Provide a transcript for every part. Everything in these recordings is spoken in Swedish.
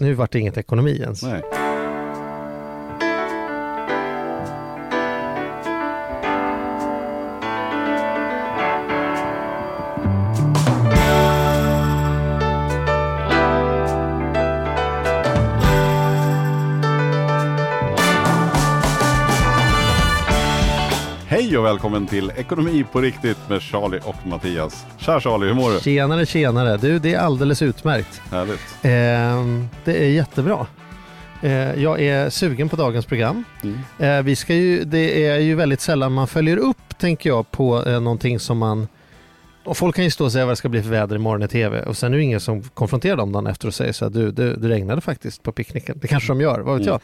Nu vart det inget ekonomi ens. Nej. Välkommen till Ekonomi på riktigt med Charlie och Mattias. Tja Charlie, hur mår du? Tjenare, tjenare. Du, det är alldeles utmärkt. Härligt. Eh, det är jättebra. Eh, jag är sugen på dagens program. Mm. Eh, vi ska ju, det är ju väldigt sällan man följer upp, tänker jag, på eh, någonting som man och folk kan ju stå och säga vad det ska bli för väder imorgon i tv och sen är det ingen som konfronterar dem dagen efter och säger så här, du, det, det regnade faktiskt på picknicken. Det kanske de gör, vad vet Mm. jag.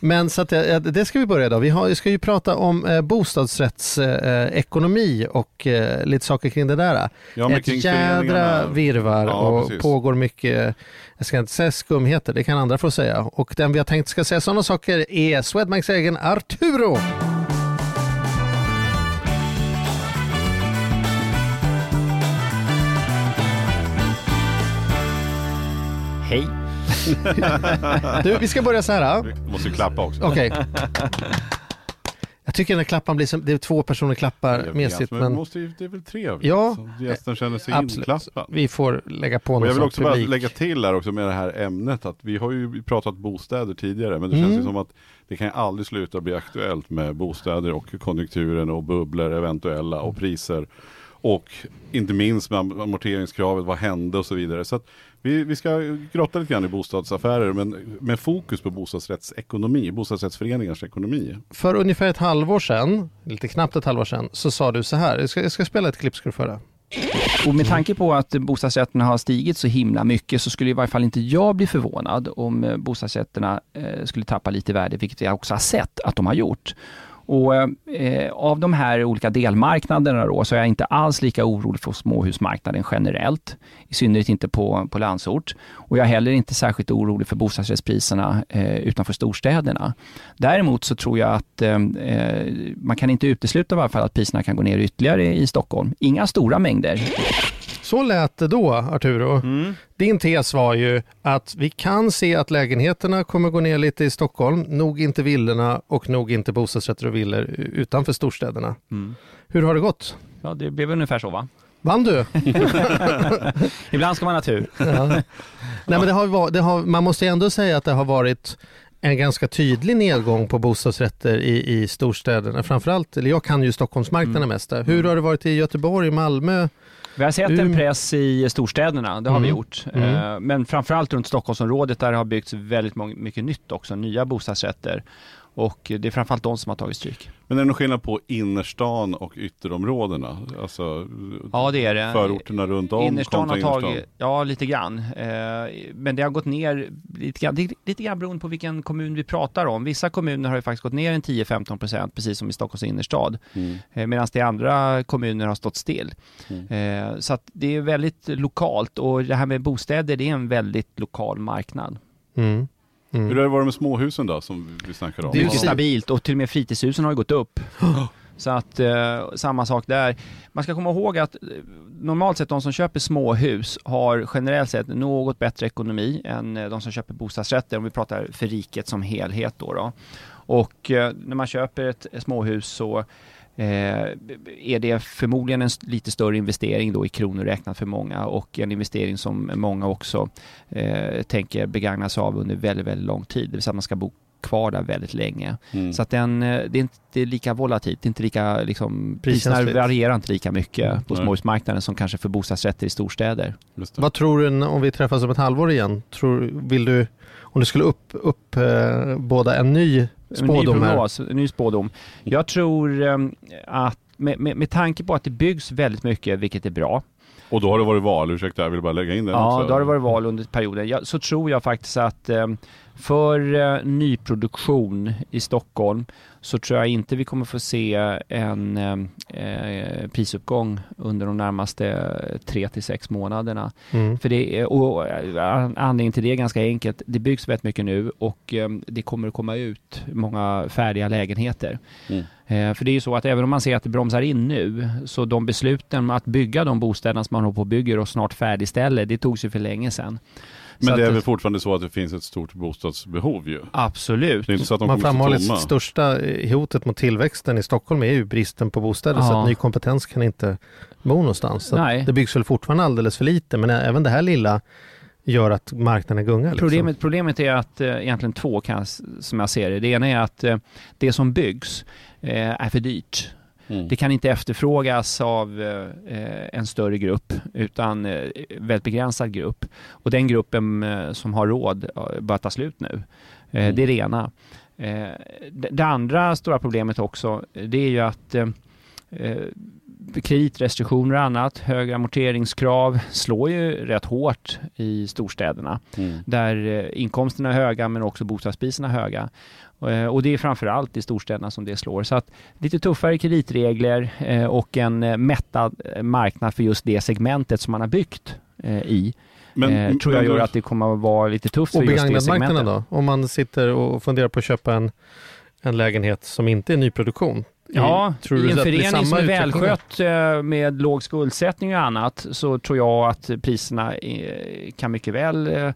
Men så att det, det ska vi börja idag. Vi, har, ska ju prata om eh, bostadsrättsekonomi eh, ekonomi och eh, lite saker kring det där. Ja, Ett kring jädra virvar Ja, och precis. pågår mycket, jag ska inte säga skumheter, det kan andra få säga. Och den vi har tänkt ska säga sådana saker är Swedbanks egen Arturo. Hej! Du, vi ska börja så här. Vi måste klappa också. Okej. Jag tycker den här klappan blir som, det är två personer klappar mesigt men, men måste ju, det är väl trevligt? Ja, så gästen känner sig absolut. inklappad. Vi får lägga på Och någon jag vill också bara lägga till här också med det här ämnet att vi har ju pratat bostäder tidigare men det Mm. känns ju som att det kan ju aldrig sluta bli aktuellt med bostäder och konjunkturen och bubblor eventuella och priser. Och inte minst med am- amorteringskravet, vad hände och så vidare. Så att vi, vi ska grotta lite grann i bostadsaffärer men med fokus på bostadsrättsekonomi, bostadsrättsföreningars ekonomi. För ungefär ett halvår sedan, lite knappt ett halvår sedan, så sa du så här. Jag ska, jag ska spela ett klipp ska du få höra. Och med tanke på att bostadsrätterna har stigit så himla mycket så skulle i varje fall inte jag bli förvånad om eh, bostadsrätterna eh, skulle tappa lite värde, vilket jag också har sett att de har gjort. Och eh, eh, av de här olika delmarknaderna då, så är jag inte alls lika orolig för småhusmarknaden generellt. I synnerhet inte på, på landsort. Och jag är heller inte särskilt orolig för bostadsrättspriserna eh, utanför storstäderna. Däremot så tror jag att eh, eh man kan inte utesluta i alla fall att priserna kan gå ner ytterligare i Stockholm. Inga stora mängder. Så lät det då, Arturo. Din tes var ju att vi kan se att lägenheterna kommer gå ner lite i Stockholm, nog inte villorna och nog inte bostadsrätter och villor utanför storstäderna. Hur har det gått? Ja, det blev ungefär så va? Vann du? Ibland ska man ha tur. Ja. Nej, men det har, det har, man måste ju ändå säga att det har varit en ganska tydlig nedgång på bostadsrätter i, i storstäderna. Framförallt, eller jag kan ju Stockholmsmarknaden Mm. mest. där. Hur har det varit i Göteborg, Malmö? Vi har sett en Um. press i storstäderna, det har vi Mm. gjort. Mm. Eh, Men framförallt runt Stockholmsområdet där det har byggts väldigt mycket nytt också, nya bostadsrätter. Och det är framförallt de som har tagit stryk. Men är det någon skillnad på innerstan och ytterområdena? Alltså Ja det är det. förorterna runt om Innerstan kontra har tagit, ja lite grann. Eh, Men det har gått ner lite grann, det är lite grann beroende på vilken kommun vi pratar om. Vissa kommuner har ju faktiskt gått ner en 10-15 procent, precis som i Stockholms innerstad. Mm. Eh, Medan det andra kommuner har stått still. Mm. Eh, Så att det är väldigt lokalt och det här med bostäder, det är en väldigt lokal marknad. Mm. Mm. Hur har det varit med småhusen då som vi snackade om? Det är ju Mycket stabilt och till och med fritidshusen har ju gått upp. Så att eh, samma sak där. Man ska komma ihåg att eh, normalt sett de som köper småhus har generellt sett något bättre ekonomi än eh, de som köper bostadsrätter om vi pratar för riket som helhet då. då. Och eh, när man köper ett småhus så eh, är det förmodligen en lite större investering då i kronor räknat för många och en investering som många också eh, tänker begagna sig av under väldigt, väldigt lång tid. Det vill säga att man ska bo kvar där väldigt länge. Mm. Så att den, eh, det är inte lika volatilt, det är inte lika, liksom, priserna varierar inte lika mycket på Nej. småhusmarknaden som kanske för bostadsrätter i storstäder. Det. Vad tror du om vi träffas om ett halvår igen? Tror, vill du, om du skulle upp, upp eh, båda en ny En ny spådom prognos, en ny spådom. Jag tror eh, att med, med, med tanke på att det byggs väldigt mycket, vilket är bra, Och då har det varit val, ursäkta jag vill bara lägga in den Ja, också. då har det varit val under perioden. Ja, så tror jag faktiskt att eh, för eh, nyproduktion i Stockholm så tror jag inte vi kommer få se en eh, eh, prisuppgång under de närmaste tre till sex månaderna. Mm. För det är, och eh, anledningen till det är ganska enkelt. Det byggs väldigt mycket nu och eh, det kommer att komma ut många färdiga lägenheter. Mm. Eh, För det är ju så att även om man ser att det bromsar in nu, så de besluten att bygga de bostäderna som man håller på och bygger och snart färdigställer, det togs ju för länge sedan. Men Så det är väl fortfarande så att det finns ett stort bostadsbehov ju. Absolut. Det är inte så att de Man framhåller att största eh, hotet mot tillväxten i Stockholm är ju bristen på bostäder så Ja. att ny kompetens kan inte bo någonstans. Så det byggs väl fortfarande alldeles för lite men även det här lilla gör att marknaden gungar. Liksom. Problemet, problemet är att eh, egentligen två kan, som jag ser det. Det ena är att eh, det som byggs eh, är för dyrt. Mm. Det kan inte efterfrågas av eh, en större grupp utan eh, väldigt begränsad grupp. Och den gruppen eh, som har råd eh, börjar ta slut nu. Eh, Mm. Det är det ena. Eh, det, det andra stora problemet också det är ju att kreditrestriktioner och annat, höga amorteringskrav slår ju rätt hårt i storstäderna Mm. där inkomsterna är höga men också bostadspriserna är höga. Eh, Och det är framför allt i storstäderna som det slår. Så att lite tuffare kreditregler eh, och en eh, mättad marknad för just det segmentet som man har byggt i eh, tror jag men gör att det kommer att vara lite tufft för just det segmentet. då? Om man sitter och funderar på att köpa en, en lägenhet som inte är nyproduktion. Ja, Tror du i en förening som är välskött med låg skuldsättning och annat så tror jag att priserna kan mycket väl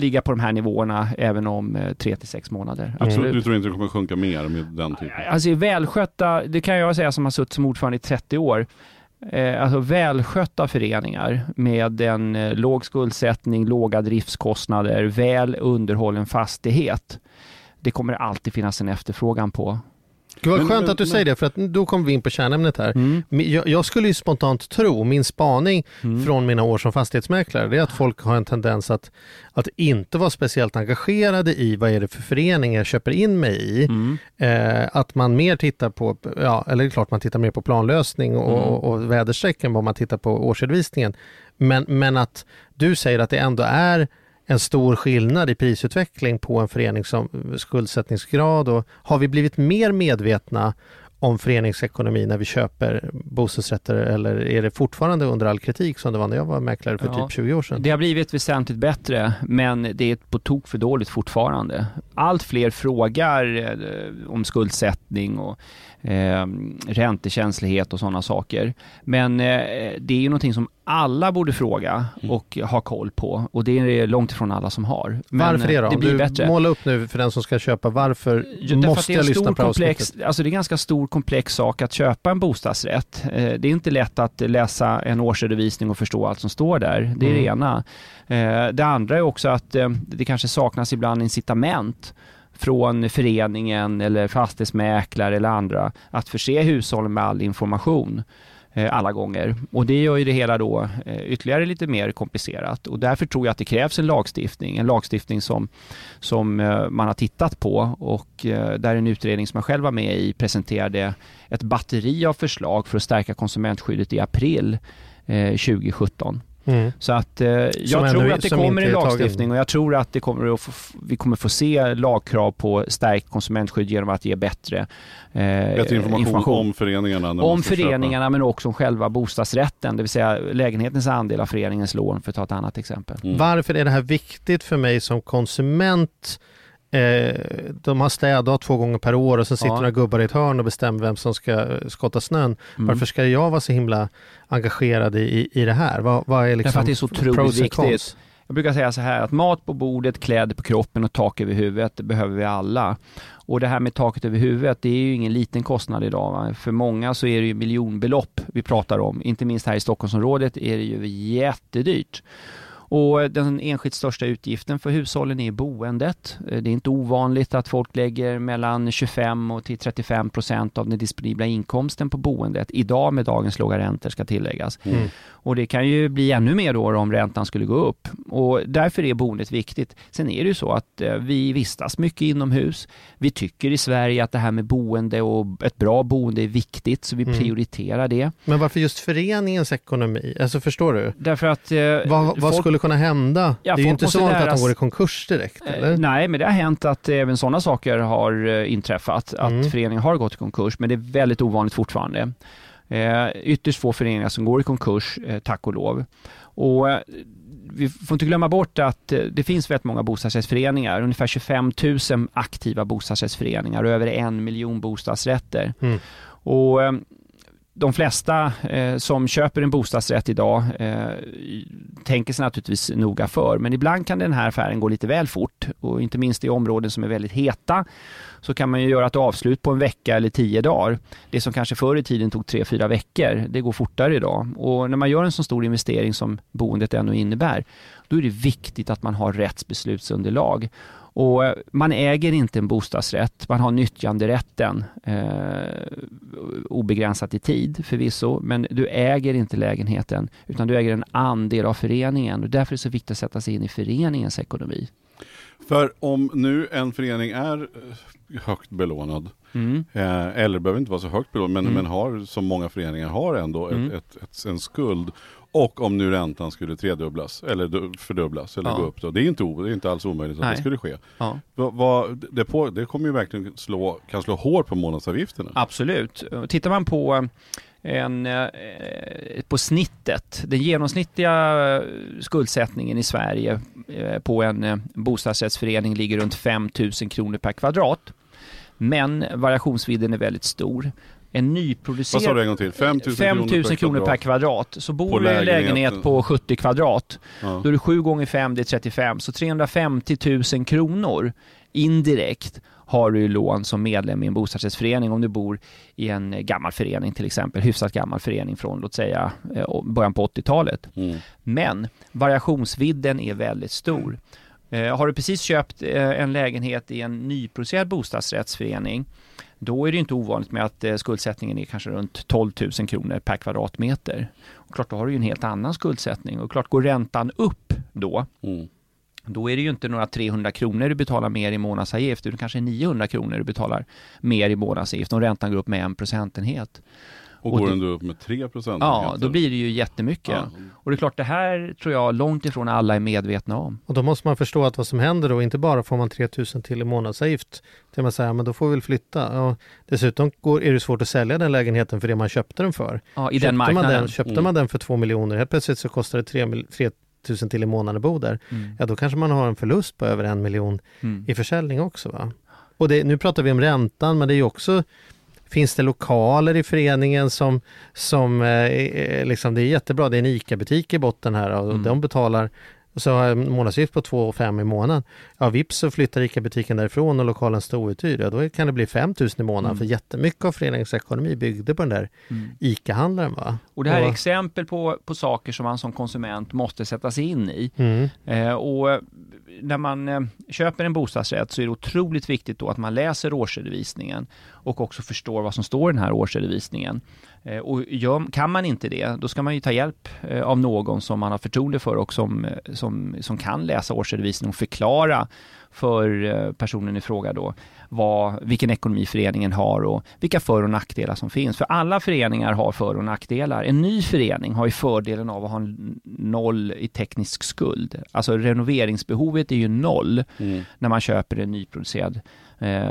ligga på de här nivåerna även om eh, tre till sex månader. Mm. Absolut. Du tror inte det kommer sjunka mer med den typen? Alltså välskötta, det kan jag säga som har suttit som ordförande i 30 år, eh, alltså välskötta föreningar med en eh, låg skuldsättning, låga driftskostnader, väl underhållen fastighet. Det kommer alltid finnas en efterfrågan på. Gud vad Men- skönt men- att du men- säger det för att då kommer vi in på kärnämnet här. Mm. Jag, jag skulle ju spontant tro, min spaning Mm. från mina år som fastighetsmäklare, det är att folk har en tendens att, att inte vara speciellt engagerade i vad är det för förening jag köper in mig i. Mm. Eh, att man mer tittar på, ja, eller det är klart man tittar mer på planlösning och, Mm. och, och väderstreck än vad man tittar på årsredovisningen. Men, men att du säger att det ändå är en stor skillnad i prisutveckling på en förening som skuldsättningsgrad och har vi blivit mer medvetna om föreningsekonomi när vi köper bostadsrätter eller är det fortfarande under all kritik som det var när jag var mäklare för Ja. typ 20 år sedan? Det har blivit väsentligt bättre, men det är på tok för dåligt fortfarande. Allt fler frågar eh, om skuldsättning och eh, räntekänslighet och sådana saker. Men eh, det är ju någonting som alla borde fråga och ha koll på och det är långt ifrån alla som har. Men varför det då? Det Om blir du bättre. måla upp nu för den som ska köpa, varför att måste det jag lyssna på komplex, avsnittet? alltså det är en ganska stor komplex sak att köpa en bostadsrätt. Eh, Det är inte lätt att läsa en årsredovisning och förstå allt som står där. Det är det Mm. ena. Eh, Det andra är också att eh, det kanske saknas ibland incitament från föreningen eller fastighetsmäklare eller andra att förse hushållen med all information eh, Eh, alla gånger. Och det gör ju det hela då eh, ytterligare lite mer komplicerat. Och därför tror jag att det krävs en lagstiftning. En lagstiftning som, som eh, man har tittat på och där en utredning som jag själv var med i presenterade ett batteri av förslag för att stärka konsumentskyddet i april 2017. Mm. Så att eh, jag ännu- tror att det kommer en lagstiftning och jag tror att det kommer att få, vi kommer få se lagkrav på stärkt konsumentskydd genom att ge bättre, eh, Bättre information, om föreningarna. Om föreningarna men också om själva bostadsrätten, det vill säga lägenhetens andel av föreningens lån för att ta ett annat exempel. Mm. Varför är det här viktigt för mig som konsument? Eh, de har städdag två gånger per år och så sitter Ja. några gubbar i ett hörn och bestämmer vem som ska eh, skotta snön. Mm. Varför ska jag vara så himla engagerad i, i det här? Vad, vad är liksom Därför att det är så otroligt viktigt. Jag brukar säga så här att mat på bordet, kläder på kroppen och tak över huvudet det behöver vi alla. Och det här med taket över huvudet, det är ju ingen liten kostnad idag. Va? För många så är det ju miljonbelopp vi pratar om. Inte minst här i Stockholmsområdet är det ju jättedyrt. Och den enskilt största utgiften för hushållen är boendet. Eh, Det är inte ovanligt att folk lägger mellan 25 och till 35 procent av den disponibla inkomsten på boendet. Idag med dagens låga räntor ska tilläggas. Mm. Och det kan ju bli ännu mer då om räntan skulle gå upp. Och därför är boendet viktigt. Sen är det ju så att eh, vi vistas mycket inomhus. Vi tycker i Sverige att det här med boende och ett bra boende är viktigt, så vi Mm. prioriterar det. Men varför just föreningens ekonomi? Alltså förstår du? Därför att... eh, Vad, vad folk- skulle kunna hända? Ja, det är ju inte så att de går i konkurs direkt, Eh, eller? Nej, men det har hänt att även sådana saker har eh, inträffat. Att Mm. föreningar har gått i konkurs, men det är väldigt ovanligt fortfarande. Eh, ytterst få föreningar som går i konkurs, eh, tack och lov. Och eh, vi får inte glömma bort att eh, det finns väldigt många bostadsrättsföreningar, ungefär 25 000 aktiva bostadsrättsföreningar och över en miljon bostadsrätter. Mm. Och de flesta eh, som köper en bostadsrätt idag eh, tänker sig naturligtvis noga för, men ibland kan den här affären gå lite väl fort och inte minst i områden som är väldigt heta så kan man ju göra ett avslut på en vecka eller tio dagar. Det som kanske förr i tiden tog tre, fyra veckor, det går fortare idag. Och när man gör en så stor investering som boendet ändå innebär, då är det viktigt att man har rätt beslutsunderlag. Och eh, man äger inte en bostadsrätt, man har nyttjanderätten eh, obegränsat i tid förvisso, men du äger inte lägenheten utan du äger en andel av föreningen och därför är det så viktigt att sätta sig in i föreningens ekonomi. För om nu en förening är eh, högt belånad, mm. eh, eller behöver inte vara så högt belånad, men, mm. men har som många föreningar har ändå mm. ett, ett, en skuld och om nu räntan skulle tredubblas eller fördubblas eller ja. gå upp då. Det är inte, det är inte alls omöjligt att Nej. det skulle ske. Ja. Va, va, det, på, det kommer ju verkligen slå, kan slå hårt på månadsavgifterna. Absolut. Tittar man på en, eh, på snittet, den genomsnittliga skuldsättningen i Sverige eh, på en eh, bostadsrättsförening ligger runt 5 000 kronor per kvadrat. Men variationsvidden är väldigt stor en nyproducerad... Vad sa du en gång till? 5 000, 5 000 kronor, kronor per kvadrat. Så bor du i en lägenhet på 70 kvadrat, ja. då är det 7 gånger 5, det är 35. Så 350 000 kronor indirekt har du lån som medlem i en bostadsrättsförening om du bor i en gammal förening till exempel, hyfsat gammal förening från låt säga eh, början på 80-talet. Mm. Men variationsvidden är väldigt stor. Eh, har du precis köpt eh, en lägenhet i en nyproducerad bostadsrättsförening då är det inte ovanligt med att eh, skuldsättningen är kanske runt 12 000 kronor per kvadratmeter. Och klart, då har du ju en helt annan skuldsättning och klart, går räntan upp då, mm. Då är det ju inte några 300 kronor du betalar mer i månadsavgift, utan kanske 900 kronor du betalar mer i månadsavgift om räntan går upp med en procentenhet. Och, och går den då upp med 3 procent? Ja, då blir det ju jättemycket. Ja. Och det är klart, det här tror jag långt ifrån alla är medvetna om. Och då måste man förstå att vad som händer då, inte bara får man 3 000 till i månadsavgift, till man säger, men då får vi väl flytta. Och dessutom går, är det svårt att sälja den lägenheten för det man köpte den för. Ja, i köpte den marknaden. Man den, köpte mm. man den för 2 miljoner, helt plötsligt så kostar det 3, 3 000 till i månaden att bo där. Mm. Ja, då kanske man har en förlust på över en miljon mm. i försäljning också. Va? Och det, nu pratar vi om räntan, men det är ju också Finns det lokaler i föreningen som, som eh, liksom, det är jättebra, det är en ICA-butik i botten här och mm. de betalar så har jag månadsavgift på 2 5 i månaden. Ja, vips så flyttar ICA-butiken därifrån och lokalen står outhyrd. Ja, då kan det bli 5 000 i månaden. Mm. För jättemycket av föreningens ekonomi byggde på den där mm. ICA-handlaren. Va? Och det här är exempel på, på saker som man som konsument måste sätta sig in i. Mm. Eh, och när man eh, köper en bostadsrätt så är det otroligt viktigt då att man läser årsredovisningen och också förstår vad som står i den här årsredovisningen. Eh, och gör, kan man inte det, då ska man ju ta hjälp eh, av någon som man har förtroende för och som, eh, som, som kan läsa årsredovisningen och förklara för personen i fråga då vad, vilken ekonomi föreningen har och vilka för och nackdelar som finns. För alla föreningar har för och nackdelar. En ny förening har ju fördelen av att ha noll i teknisk skuld. Alltså renoveringsbehovet är ju noll mm. när man köper en nyproducerad eh,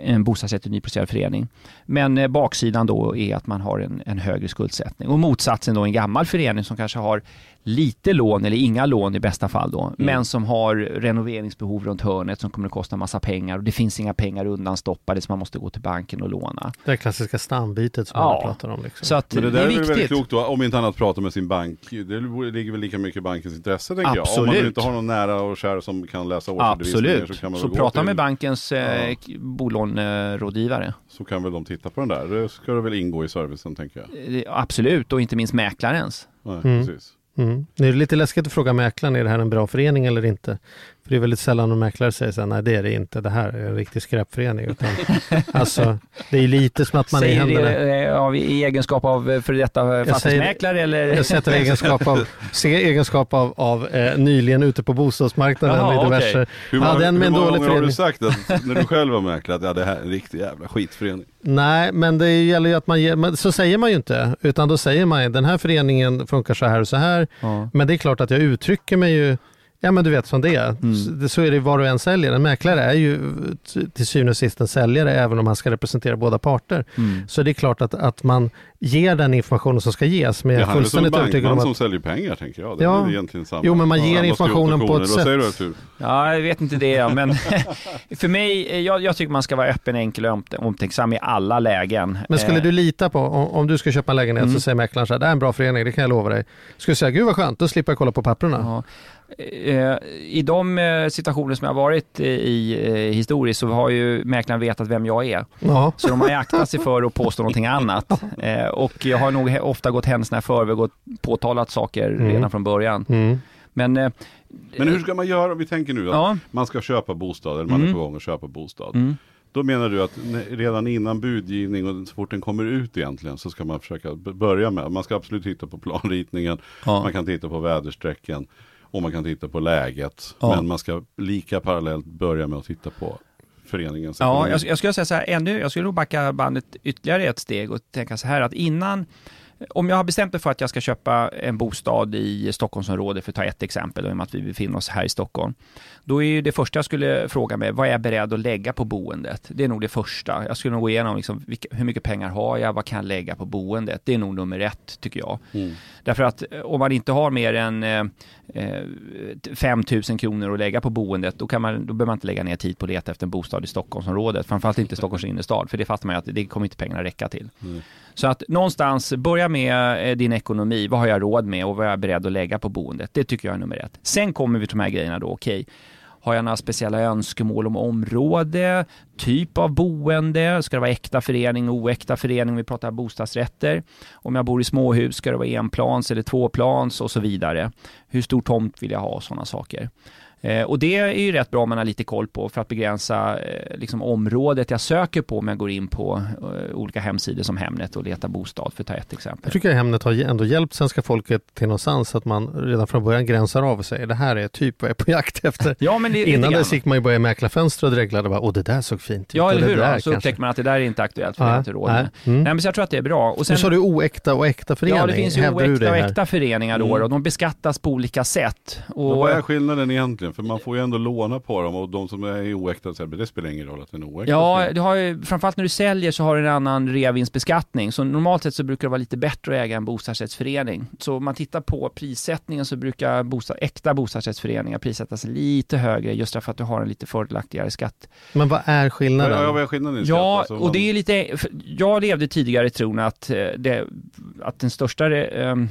en bostadsrätt i nyproducerad förening. Men eh, baksidan då är att man har en, en högre skuldsättning. Och motsatsen då en gammal förening som kanske har lite lån eller inga lån i bästa fall då, mm. men som har renoveringsbehov runt hörnet som kommer att kosta massa pengar och det finns inga pengar undanstoppade så man måste gå till banken och låna. Det klassiska stambytet som ja. pratar om. Liksom. Så att men det där det är, är väldigt klokt då, om inte annat prata med sin bank. Det ligger väl lika mycket i bankens intresse tänker Absolut. jag. Om man inte har någon nära och kär som kan läsa årsredovisningar så kan man Så prata till... med bankens eh, ja. bolånerådgivare. Så kan väl de titta på den där. Det ska det väl ingå i servicen tänker jag. Eh, absolut, och inte minst mäklarens. Nej, mm. precis. Mm. Nu är det lite läskigt att fråga mäklaren, är det här en bra förening eller inte? För det är väldigt sällan en mäklare säger så här, nej det är det inte, det här är en riktig skräpförening. Utan, alltså, det är lite som att man säger är i händerna. Det, av, I egenskap av eh, för detta fastighetsmäklare eller? Jag sätter egenskap av, egenskap av, av eh, nyligen ute på bostadsmarknaden Jaha, i diverse. Okay. Hur, många, ja, hur många gånger har du sagt att när du själv har mäklat, ja det här är en riktig jävla skitförening? Nej, men det gäller ju att man ger, så säger man ju inte, utan då säger man den här föreningen funkar så här och så här. Ja. Men det är klart att jag uttrycker mig ju Ja men du vet som det är. Mm. Så är det var och en säljer. En mäklare är ju till syvende och sist en säljare även om han ska representera båda parter. Mm. Så det är klart att, att man ger den informationen som ska ges. Men jag är fullständigt övertygad om att... som säljer pengar tänker jag. Det ja. är egentligen samma. Jo men man ger informationen på ett sätt. Du, ja, jag vet inte det men för mig, jag, jag, tycker man ska vara öppen, enkel och omtänksam i alla lägen. Men skulle eh. du lita på, om, om du ska köpa en lägenhet mm. så säger mäklaren så här, det är en bra förening, det kan jag lova dig. Skulle du säga, gud vad skönt, då slipper jag kolla på papperna. Ja. Eh, I de eh, situationer som jag har varit i historiskt så har ju mäklaren vetat vem jag är. Ja. Så de har aktat sig för att påstå någonting annat. Och jag har nog ofta gått händelserna i förväg och påtalat saker mm. redan från början. Mm. Men, Men hur ska man göra, vi tänker nu att ja. man ska köpa bostad, eller man mm. är på gång att köpa bostad. Mm. Då menar du att redan innan budgivning och så fort den kommer ut egentligen så ska man försöka börja med, man ska absolut titta på planritningen, ja. man kan titta på väderstrecken och man kan titta på läget. Ja. Men man ska lika parallellt börja med att titta på föreningens Ja, jag, jag skulle säga så här, ännu, jag skulle nog backa bandet ytterligare ett steg och tänka så här att innan om jag har bestämt mig för att jag ska köpa en bostad i Stockholmsområdet, för att ta ett exempel, i och med att vi befinner oss här i Stockholm, då är det första jag skulle fråga mig, vad är jag beredd att lägga på boendet? Det är nog det första. Jag skulle nog gå igenom liksom, hur mycket pengar har jag, vad kan jag lägga på boendet? Det är nog nummer ett, tycker jag. Mm. Därför att eh, om man inte har mer än eh, 5 eh, 000 kronor att lägga på boendet, då, kan man, då behöver man inte lägga ner tid på att leta efter en bostad i Stockholmsområdet, framförallt inte Stockholms innerstad, för det fattar man ju att det kommer inte pengarna räcka till. Mm. Så att någonstans, börja med eh, din ekonomi. Vad har jag råd med och vad är jag beredd att lägga på boendet? Det tycker jag är nummer ett. Sen kommer vi till de här grejerna då, okej. Okay. Har jag några speciella önskemål om område, typ av boende? Ska det vara äkta förening, oäkta förening? Vi pratar bostadsrätter. Om jag bor i småhus, ska det vara enplans eller tvåplans och så vidare. Hur stor tomt vill jag ha och sådana saker. Eh, och det är ju rätt bra om man har lite koll på för att begränsa eh, liksom området jag söker på om jag går in på eh, olika hemsidor som Hemnet och letar bostad för att ta ett exempel. Jag tycker att Hemnet har ändå hjälpt svenska folket till någonstans att man redan från början gränsar av och säger det här är typ vad jag är på jakt efter. ja, men det, Innan dess gick man ju bara i mäklarfönster och dreglade bara, åh det där såg fint ut. Ja, eller hur? Där, så upptäcker man att det där är inte aktuellt för ja, inte råd mm. Nej, men så jag tror att det är bra. Och sen, nu sa du oäkta och äkta förening. Ja, det finns ju oäkta och äkta föreningar då mm. och de beskattas på olika sätt. Och, vad är skillnaden egentligen? För man får ju ändå låna på dem och de som är oäkta, det spelar ingen roll att den är oäkta. Ja, du har ju, framförallt när du säljer så har du en annan reavinstbeskattning. Så normalt sett så brukar det vara lite bättre att äga en bostadsrättsförening. Så om man tittar på prissättningen så brukar bostad, äkta bostadsrättsföreningar prissättas lite högre just därför att du har en lite fördelaktigare skatt. Men vad är skillnaden? Ja, vad är skillnaden i skatt? Ja, alltså, och det är lite, jag levde tidigare i tron att, eh, det, att den största um,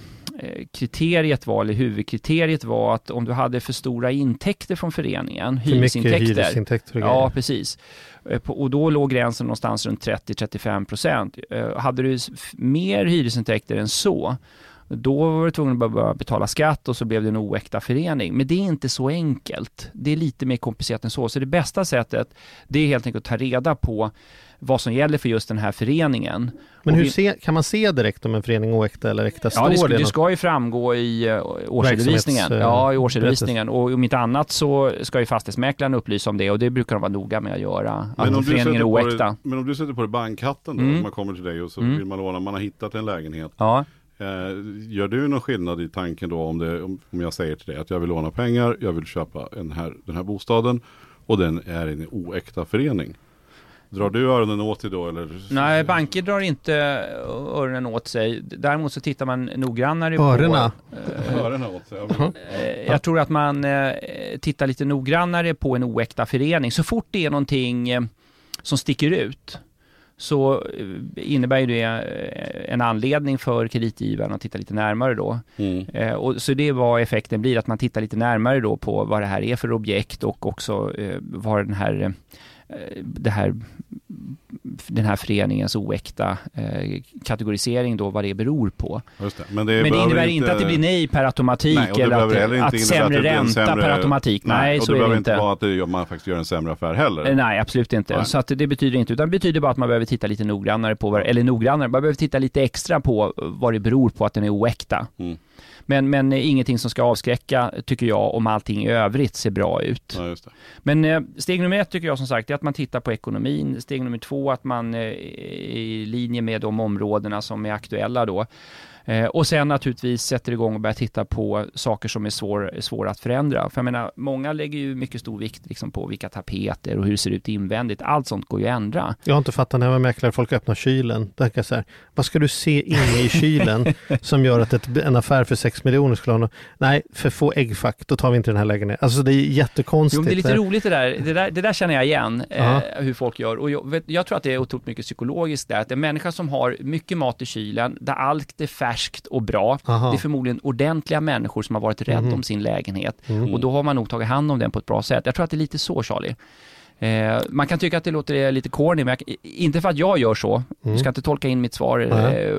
kriteriet var, eller huvudkriteriet var att om du hade för stora intäkter från föreningen, hyresintäkter. hyresintäkter ja, precis. Eh, och då låg gränsen någonstans runt 30-35 procent. Eh, hade du mer hyresintäkter än så, då var du tvungen att börja betala skatt och så blev det en oäkta förening. Men det är inte så enkelt. Det är lite mer komplicerat än så. Så det bästa sättet, det är helt enkelt att ta reda på vad som gäller för just den här föreningen. Men hur vi, se, kan man se direkt om en förening är oäkta eller äkta? Ja, det, ska, det, det ska ju framgå i uh, årsredovisningen. Ja, i årsredovisningen. Och om inte annat så ska ju fastighetsmäklaren upplysa om det och det brukar de vara noga med att göra. Men att föreningen är oäkta. Det, men om du sätter på det bankhatten då, mm. man kommer till dig och så mm. vill man låna, man har hittat en lägenhet. Ja. Eh, gör du någon skillnad i tanken då om, det, om jag säger till dig att jag vill låna pengar, jag vill köpa en här, den här bostaden och den är en oäkta förening. Drar du öronen åt dig då eller? Nej, banker drar inte öronen åt sig. Däremot så tittar man noggrannare Örena. på... Öronen åt sig? Eh, jag tror att man eh, tittar lite noggrannare på en oäkta förening. Så fort det är någonting eh, som sticker ut så innebär det en anledning för kreditgivaren att titta lite närmare då. Mm. och så det är vad effekten blir, att man tittar lite närmare då på vad det här är för objekt och också vad den här Eh, det här, den här föreningens oäkta eh, kategorisering då, vad det beror på. Det. Men, det, Men det innebär inte att det blir nej per automatik nej, eller att, att sämre ränta sämre, per automatik. Nej, nej så är det inte. inte vara att det, man faktiskt gör en sämre affär heller. Eh, nej, absolut inte. Nej. Så att det betyder inte, utan det betyder bara att man behöver titta lite noggrannare på, eller noggrannare, man behöver titta lite extra på vad det beror på att den är oäkta. Mm. Men, men ingenting som ska avskräcka, tycker jag, om allting i övrigt ser bra ut. Ja, men eh, steg nummer ett tycker jag som sagt är att man tittar på ekonomin. Steg nummer två att man eh, i linje med de områdena som är aktuella då Eh, och sen naturligtvis sätter igång och börjar titta på saker som är svår, svåra att förändra. För jag menar, många lägger ju mycket stor vikt liksom, på vilka tapeter och hur det ser ut invändigt. Allt sånt går ju att ändra. Jag har inte fattat när jag var mäklare, folk öppnar kylen. Tänker så här, vad ska du se inne i kylen som gör att ett, en affär för 6 miljoner skulle ha något? Nej, för få äggfack, då tar vi inte den här lägenheten. Alltså det är jättekonstigt. Jo, det är lite roligt det där. Det där, det där känner jag igen, eh, hur folk gör. Och jag, vet, jag, tror att det är otroligt mycket psykologiskt där. Att en människa som har mycket mat i kylen, där allt är färskt och bra, Aha. det är förmodligen ordentliga människor som har varit rädda mm. om sin lägenhet. Mm. Och då har man nog tagit hand om den på ett bra sätt. Jag tror att det är lite så, Charlie. Eh, man kan tycka att det låter lite corny, men jag, inte för att jag gör så. Mm. Du ska inte tolka in mitt svar eh,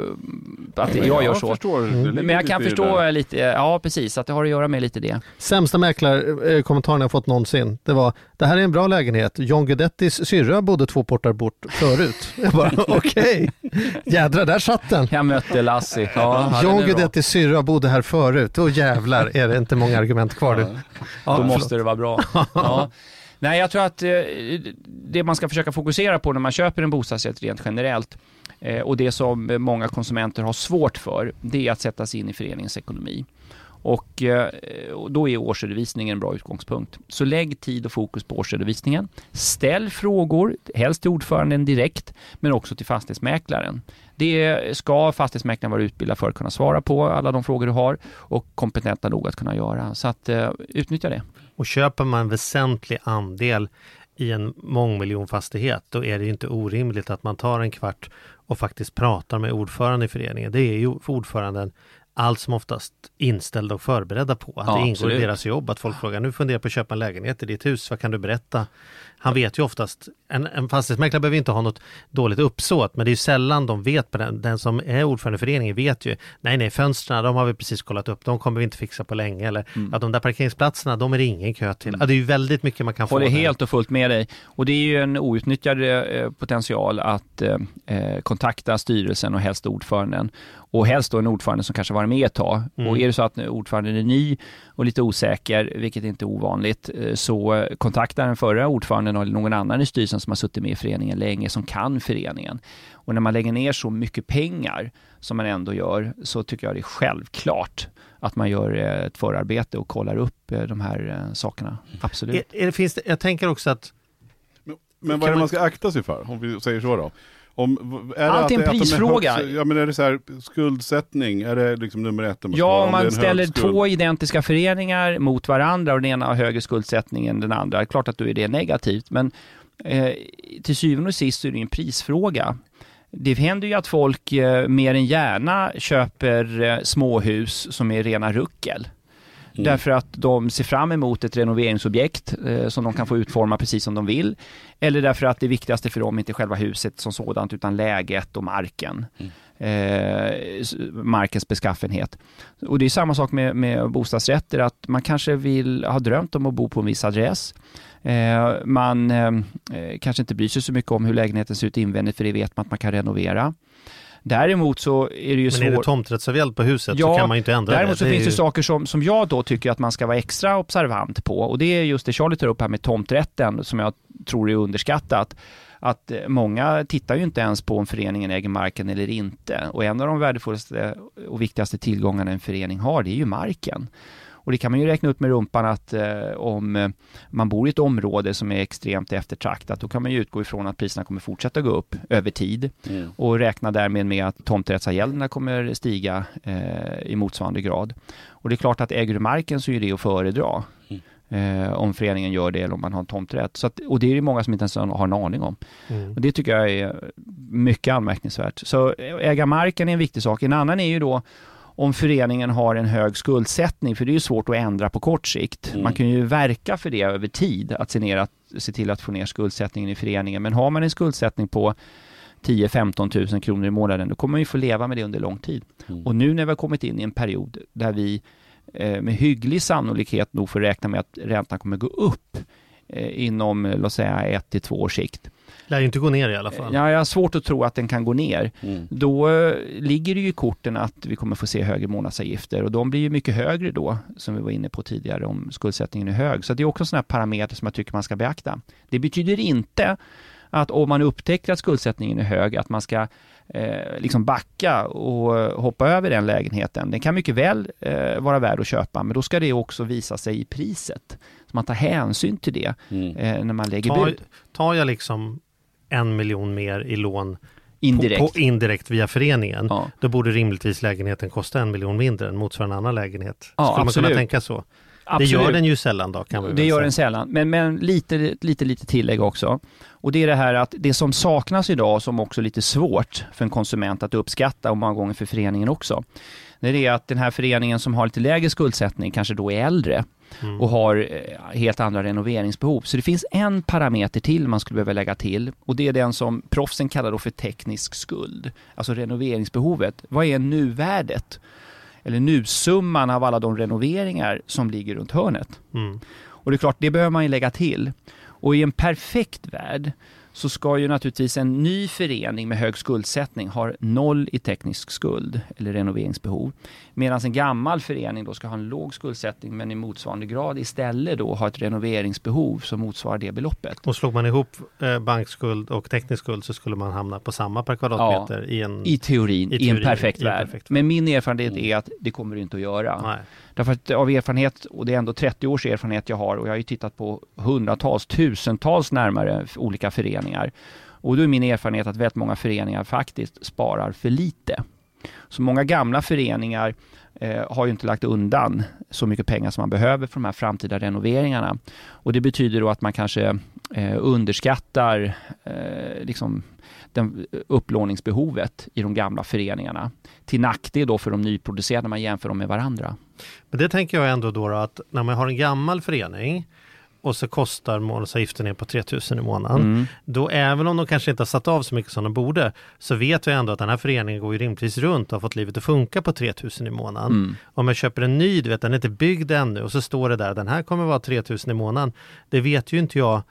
att jag, jag gör så. Förstår, mm. Men jag kan förstå lite, ja precis, att det har att göra med lite det. Sämsta mäklarkommentaren jag fått någonsin, det var det här är en bra lägenhet. John Guidettis syrra bodde två portar bort förut. Jag bara okej, okay. jädrar där satt den. Jag mötte Lassie. Ja, John Guidettis syrra bodde här förut. Då jävlar är det inte många argument kvar. Ja. Ja, Då måste det vara bra. Ja. Nej, jag tror att eh, det man ska försöka fokusera på när man köper en bostadsrätt rent generellt eh, och det som många konsumenter har svårt för, det är att sätta sig in i föreningens ekonomi. Och, eh, och då är årsredovisningen en bra utgångspunkt. Så lägg tid och fokus på årsredovisningen. Ställ frågor, helst till ordföranden direkt, men också till fastighetsmäklaren. Det ska fastighetsmäklaren vara utbildad för att kunna svara på alla de frågor du har och kompetenta nog att kunna göra. Så att eh, utnyttja det. Och köper man en väsentlig andel i en mångmiljonfastighet, då är det inte orimligt att man tar en kvart och faktiskt pratar med ordförande i föreningen. Det är ju för ordföranden allt som oftast inställda och förberedda på. Att ja, det ingår absolut. i deras jobb att folk frågar, nu funderar på att köpa en lägenhet i ditt hus, vad kan du berätta? Han vet ju oftast, en, en fastighetsmäklare behöver inte ha något dåligt uppsåt, men det är sällan de vet på den. Den som är ordförande i föreningen vet ju, nej nej fönstren, de har vi precis kollat upp, de kommer vi inte fixa på länge. Eller mm. ja, de där parkeringsplatserna, de är det ingen kö till. Mm. Ja, det är ju väldigt mycket man kan Håller få. Håller helt och fullt med dig. Och det är ju en outnyttjad eh, potential att eh, eh, kontakta styrelsen och helst ordföranden och helst då en ordförande som kanske varit med ett tag. Mm. Och är det så att ordföranden är ny och lite osäker, vilket inte är ovanligt, eh, så kontakta den förra ordföranden eller någon annan i styrelsen som har suttit med i föreningen länge, som kan föreningen. Och när man lägger ner så mycket pengar som man ändå gör, så tycker jag det är självklart att man gör eh, ett förarbete och kollar upp eh, de här sakerna. Absolut. Är, är det, finns det, jag tänker också att... Men, men vad är det man ska akta sig för, om vi säger så då? Om, är Allt är en prisfråga. Högst, ja men är det så här, skuldsättning, är det liksom nummer ett? Ja, om man ställer två identiska föreningar mot varandra och den ena har högre skuldsättning än den andra, klart att då är det negativt. Men eh, till syvende och sist är det en prisfråga. Det händer ju att folk eh, mer än gärna köper eh, småhus som är rena ruckel. Mm. Därför att de ser fram emot ett renoveringsobjekt eh, som de kan få utforma precis som de vill. Eller därför att det viktigaste för dem är inte själva huset som sådant utan läget och marken. Mm. Eh, markens beskaffenhet. Och det är samma sak med, med bostadsrätter, att man kanske vill ha drömt om att bo på en viss adress. Eh, man eh kanske inte bryr sig så mycket om hur lägenheten ser ut invändigt, för det vet man att man kan renovera. Däremot så är det ju svårt. Men är det tomträttsavgäld på huset ja, så kan man ju inte ändra däremot det. Däremot så finns det ju... saker som, som jag då tycker att man ska vara extra observant på och det är just det Charlie tar upp här med tomträtten som jag tror är underskattat att eh, många tittar ju inte ens på om föreningen äger marken eller inte. Och en av de värdefullaste och viktigaste tillgångarna en förening har, det är ju marken. Och det kan man ju räkna upp med rumpan att eh, om eh, man bor i ett område som är extremt eftertraktat, då kan man ju utgå ifrån att priserna kommer fortsätta gå upp över tid mm. och räkna därmed med att tomträttsavgälderna kommer stiga eh, i motsvarande grad. Och det är klart att äger du marken så är det att föredra. Mm. Eh, om föreningen gör det eller om man har en tomträtt. Så att, och det är det många som inte ens har en aning om. Mm. Och det tycker jag är mycket anmärkningsvärt. Så äga marken är en viktig sak. En annan är ju då om föreningen har en hög skuldsättning, för det är ju svårt att ändra på kort sikt. Mm. Man kan ju verka för det över tid, att se, ner att se till att få ner skuldsättningen i föreningen. Men har man en skuldsättning på 10-15 000 kronor i månaden, då kommer man ju få leva med det under lång tid. Mm. Och nu när vi har kommit in i en period där vi eh, med hygglig sannolikhet nog får räkna med att räntan kommer gå upp eh, inom, låt säga, ett till två års sikt, Lär ju inte gå ner i alla fall. Ja, jag har svårt att tro att den kan gå ner. Mm. Då eh, ligger det ju i korten att vi kommer få se högre månadsavgifter och de blir ju mycket högre då, som vi var inne på tidigare, om skuldsättningen är hög. Så det är också en sån här parameter som jag tycker man ska beakta. Det betyder inte att om man upptäcker att skuldsättningen är hög, att man ska eh, liksom backa och hoppa över den lägenheten. Den kan mycket väl eh, vara värd att köpa, men då ska det också visa sig i priset. Så man tar hänsyn till det Mm. eh, när man lägger Tar, bud. tar jag liksom en miljon mer i lån Indirekt. På, på indirekt via föreningen, Ja. då borde rimligtvis lägenheten kosta en miljon mindre än motsvarande annan lägenhet. Ja, Skulle man absolut. kunna tänka så? Absolut. Det gör den ju sällan då kan vi Det gör den sällan, men, men lite, lite, lite tillägg också. Och det är det här att det som saknas idag, som också är lite svårt för en konsument att uppskatta och många gånger för föreningen också, det är att den här föreningen som har lite lägre skuldsättning kanske då är äldre Mm. och har eh, helt andra renoveringsbehov. Så det finns en parameter till man skulle behöva lägga till och det är den som proffsen kallar då för teknisk skuld, alltså renoveringsbehovet. Vad är nuvärdet? Eller nusumman av alla de renoveringar som ligger runt hörnet. Mm. Och det är klart, det behöver man ju lägga till. Och i en perfekt värld så ska ju naturligtvis en ny förening med hög skuldsättning ha noll i teknisk skuld eller renoveringsbehov. Medan en gammal förening då ska ha en låg skuldsättning men i motsvarande grad istället då ha ett renoveringsbehov som motsvarar det beloppet. Och slog man ihop eh, bankskuld och teknisk skuld så skulle man hamna på samma per kvadratmeter i en... I teorin, I i, en teorin, perfekt i en värld. perfekt värld. Men min erfarenhet är att det kommer det inte att göra. Nej. Därför att av erfarenhet, och det är ändå 30 års erfarenhet jag har och jag har ju tittat på hundratals, tusentals närmare olika föreningar. Och då är min erfarenhet att väldigt många föreningar faktiskt sparar för lite. Så många gamla föreningar eh, har ju inte lagt undan så mycket pengar som man behöver för de här framtida renoveringarna. Och det betyder då att man kanske eh, underskattar eh, liksom den, eh, upplåningsbehovet i de gamla föreningarna. Till nackdel då för de nyproducerade när man jämför dem med varandra. Men det tänker jag ändå då, då att när man har en gammal förening och så kostar månadsavgiften ner på 3000 i månaden. Mm. Då även om de kanske inte har satt av så mycket som de borde så vet vi ändå att den här föreningen går ju rimligtvis runt och har fått livet att funka på 3000 i månaden. Mm. Om jag köper en ny, du vet den är inte byggd ännu och så står det där den här kommer vara 3000 i månaden. Det vet ju inte jag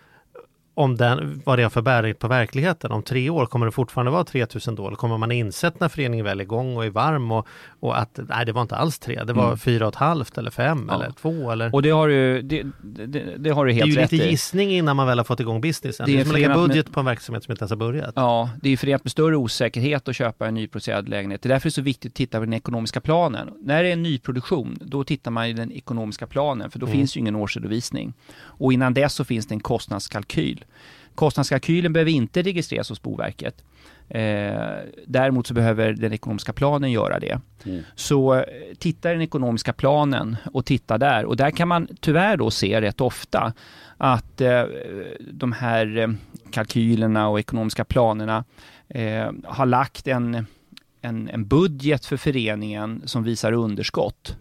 om den, vad det har för bäring på verkligheten. Om tre år kommer det fortfarande vara 3000 då? Eller kommer man insett när föreningen väl är igång och är varm och, och att nej det var inte alls tre, det var Mm. fyra och ett halvt eller fem Ja. eller två eller Och det har du, det, det, det har du det är helt ju rätt lite i. gissning innan man väl har fått igång businessen. Det Det är är som att lägga förenat med- budget på en verksamhet som inte ens har börjat. Ja, det är förenat med större osäkerhet att köpa en nyproducerad lägenhet. Det är därför det är så viktigt att titta på den ekonomiska planen. När det är en nyproduktion, då tittar man i den ekonomiska planen, för då Mm. finns ju ingen årsredovisning. Och innan dess så finns det en kostnadskalkyl. Kostnadskalkylen behöver inte registreras hos Boverket. Eh, däremot så behöver den ekonomiska planen göra det. Mm. Så eh, titta i den ekonomiska planen och titta där. Och där kan man tyvärr då se rätt ofta att eh, de här eh, kalkylerna och ekonomiska planerna eh, har lagt en, en, en budget för föreningen som visar underskott.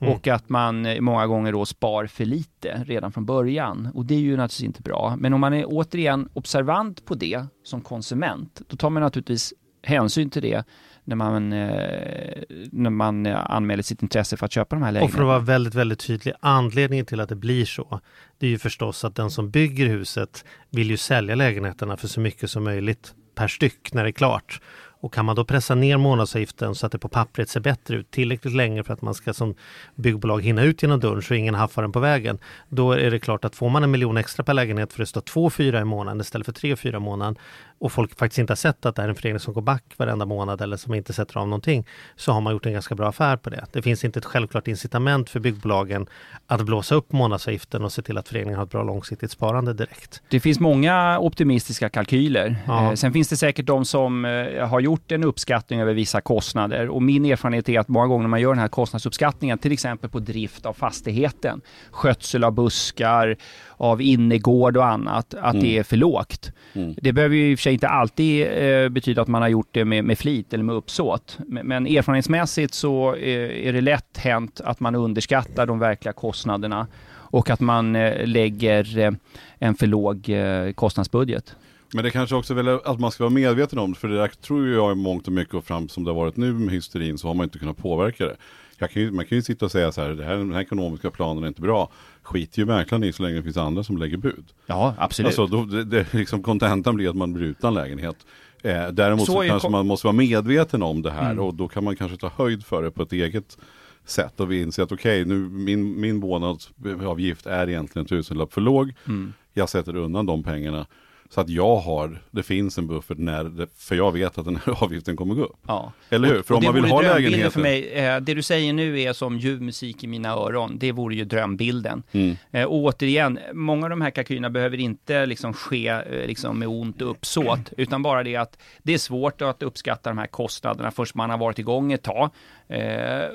Mm. Och att man eh, många gånger då spar för lite redan från början. Och det är ju naturligtvis inte bra. Men om man är återigen observant på det som konsument, då tar man naturligtvis hänsyn till det när man, eh, när man eh, anmäler sitt intresse för att köpa de här Och för lägenheterna. att vara väldigt, väldigt tydlig, anledningen till att det blir så, det är ju förstås att den som bygger huset vill ju sälja lägenheterna för så mycket som möjligt per styck när det är klart. Och kan man då pressa ner månadsavgiften så att det på pappret ser bättre ut tillräckligt länge för att man ska som byggbolag hinna ut genom dörren så ingen haffar den på vägen. Då är det klart att får man en miljon extra per lägenhet för det står två fyra i månaden istället för tre fyra i månaden och folk faktiskt inte har sett att det är en förening som går back varenda månad eller som inte sätter av någonting så har man gjort en ganska bra affär på det. Det finns inte ett självklart incitament för byggbolagen att blåsa upp månadsavgiften och se till att föreningen har ett bra långsiktigt sparande direkt. Det finns många optimistiska kalkyler. Ja. Eh, sen finns det säkert de som eh, har gjort en uppskattning över vissa kostnader och min erfarenhet är att många gånger när man gör den här kostnadsuppskattningen, till exempel på drift av fastigheten, skötsel av buskar, av innergård och annat, att Mm. det är för lågt. Mm. Det behöver ju i och för sig inte alltid eh, betyda att man har gjort det med, med flit eller med uppsåt. Men, men erfarenhetsmässigt så eh, är det lätt hänt att man underskattar de verkliga kostnaderna och att man eh, lägger eh, en för låg eh, kostnadsbudget. Men det kanske också är väl att man ska vara medveten om, för det där tror jag i mångt och mycket och fram som det har varit nu med hysterin så har man inte kunnat påverka det. Jag kan ju, man kan ju sitta och säga så här, det här, den här ekonomiska planen är inte bra. Skit ju mäklaren i så länge det finns andra som lägger bud. Ja, absolut. Alltså då, det, det, liksom kontentan blir att man blir utan lägenhet. Eh, däremot Så så, kanske man måste vara medveten om det här Mm. och då kan man kanske ta höjd för det på ett eget sätt och vi inser att okej, nu min, min månadsavgift är egentligen en tusenlapp för låg. mm. Jag sätter undan de pengarna Så att jag har, det finns en buffert när, det, för jag vet att den här avgiften kommer gå upp. Ja. Eller hur? För och om man vill ha lägenheter. för mig, eh, det du säger nu är som ljuv musik i mina öron. Det vore ju drömbilden. Mm. Eh, och återigen, många av de här kalkylerna behöver inte liksom ske eh, liksom med ont och uppsåt, utan bara det att det är svårt att uppskatta de här kostnaderna först man har varit igång ett tag. Eh,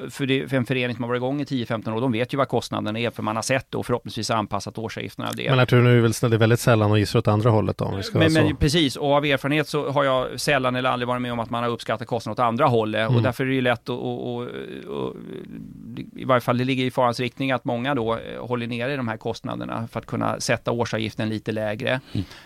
för, det, för en förening som har varit igång i 10-15 år, de vet ju vad kostnaderna är, för man har sett det och förhoppningsvis anpassat årsavgifterna av det. Men Artur, nu är det, väl, det är väldigt sällan och gissar åt andra hållet då, om men, men precis, och av erfarenhet så har jag sällan eller aldrig varit med om att man har uppskattat kostnaden åt andra hållet Mm. och därför är det ju lätt att, och, och, och, i varje fall det ligger i farans riktning att många då eh, håller nere de här kostnaderna för att kunna sätta årsavgiften lite lägre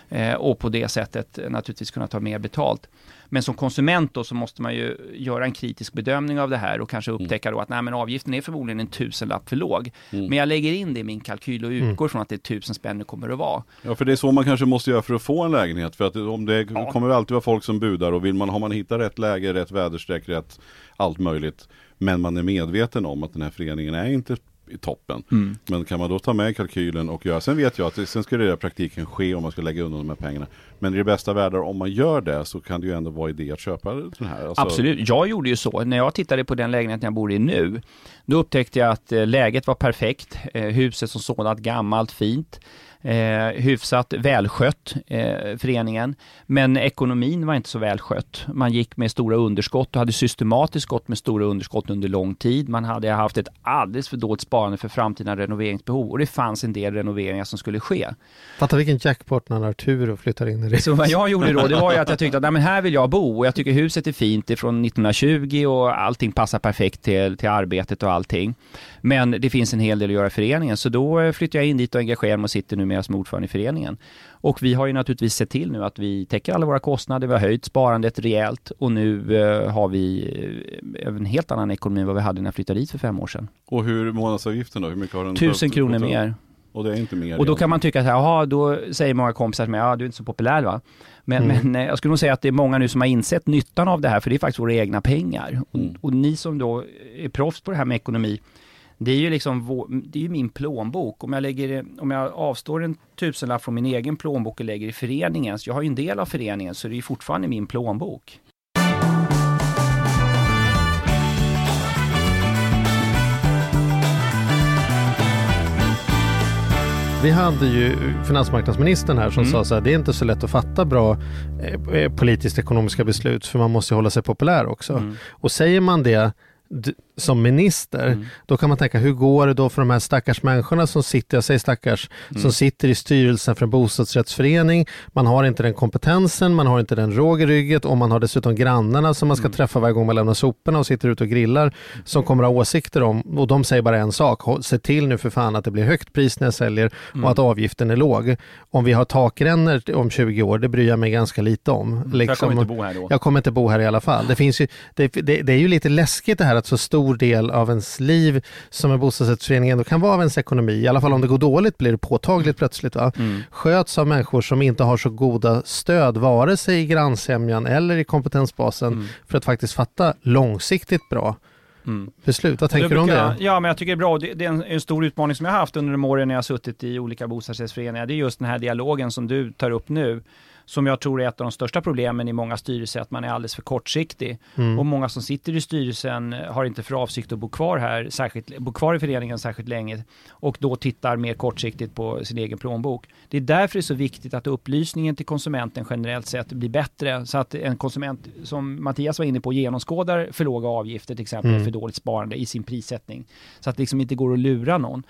eh, och på det sättet naturligtvis kunna ta mer betalt. Men som konsument då så måste man ju göra en kritisk bedömning av det här och kanske upptäcka då att nej men avgiften är förmodligen en tusenlapp för låg. Men jag lägger in det i min kalkyl och utgår från att det är tusen spänn det kommer att vara. Ja, för det är så man kanske måste göra för att få en lägenhet. För att om det kommer alltid vara folk som budar och vill man, har man hittat rätt läge, rätt väderstreck, rätt allt möjligt. Men man är medveten om att den här föreningen är inte i toppen. Men kan man då ta med kalkylen och göra, sen vet jag att sen ska det i praktiken ske om man ska lägga undan de här pengarna. Men i det bästa världar, om man gör det så kan det ju ändå vara idé att köpa den här. Alltså, Absolut, jag gjorde ju så. När jag tittade på den lägenheten jag bor i nu, då upptäckte jag att eh, läget var perfekt. Eh, huset som sådant gammalt, fint. Eh, hyfsat välskött, eh, föreningen. Men ekonomin var inte så välskött. Man gick med stora underskott och hade systematiskt gått med stora underskott under lång tid. Man hade haft ett alldeles för dåligt sparande för framtida renoveringsbehov och det fanns en del renoveringar som skulle ske. Fatta vilken jackpot när Arturo flyttar in i det. Så vad jag gjorde då, det var ju att jag tyckte att nej, men här vill jag bo och jag tycker huset är fint, det är från 1920 och allting passar perfekt till, till arbetet och allting. Men det finns en hel del att göra i föreningen, så då flyttade jag in dit och engagerade mig och sitter numera som ordförande i föreningen. Och vi har ju naturligtvis sett till nu att vi täcker alla våra kostnader, vi har höjt sparandet rejält och nu eh, har vi eh, en helt annan ekonomi än vad vi hade när jag flyttade dit för fem år sedan. Och hur månadsavgiften då? Hur mycket har den Tusen kronor mer. Och det är inte mer. Och då kan man tycka att, jaha, då säger många kompisar till mig, ja du är inte så populär va? Men, Mm. men eh, jag skulle nog säga att det är många nu som har insett nyttan av det här, för det är faktiskt våra egna pengar. Och, Mm. och ni som då är proffs på det här med ekonomi, det är ju liksom vår, det är ju min plånbok. Om jag, lägger, om jag avstår en tusenlapp från min egen plånbok och lägger i föreningens, jag har ju en del av föreningen, så det är ju fortfarande min plånbok. Vi hade ju finansmarknadsministern här som Mm. sa så här, det är inte så lätt att fatta bra eh, politiskt ekonomiska beslut för man måste ju hålla sig populär också. Mm. Och säger man det som minister, Mm. då kan man tänka hur går det då för de här stackars människorna som sitter, jag säger stackars, Mm. som sitter i styrelsen för en bostadsrättsförening. Man har inte den kompetensen, man har inte den råg i ryggen och man har dessutom grannarna som man ska Mm. träffa varje gång man lämnar soporna och sitter ute och grillar som kommer ha åsikter om och de säger bara en sak, "Håll- se till nu för fan att det blir högt pris när jag säljer Mm. och att avgiften är låg. Om vi har takrännor om 20 år, det bryr jag mig ganska lite om. Liksom, jag kommer inte bo här då. jag kommer inte bo här i alla fall. Det, finns ju, det, det, det är ju lite läskigt det här att så stor del av ens liv som en bostadsrättsförening ändå kan vara av ens ekonomi, i alla fall om det går dåligt blir det påtagligt plötsligt, va? Mm. sköts av människor som inte har så goda stöd, vare sig i grannsämjan eller i kompetensbasen, Mm. för att faktiskt fatta långsiktigt bra Mm. beslut. Vad tänker Det du om det? Ja, men jag tycker det är bra. Det, det är en, en stor utmaning som jag har haft under de åren när jag har suttit i olika bostadsrättsföreningar. Det är just den här dialogen som du tar upp nu. Som jag tror är ett av de största problemen i många styrelser, att man är alldeles för kortsiktig. Mm. Och många som sitter i styrelsen har inte för avsikt att bo kvar här, särskilt, bo kvar i föreningen särskilt länge. Och då tittar mer kortsiktigt på sin egen plånbok. Det är därför det är så viktigt att upplysningen till konsumenten generellt sett blir bättre. Så att en konsument, som Mattias var inne på, genomskådar för låga avgifter till exempel, Mm. för dåligt sparande i sin prissättning. Så att det liksom inte går att lura någon.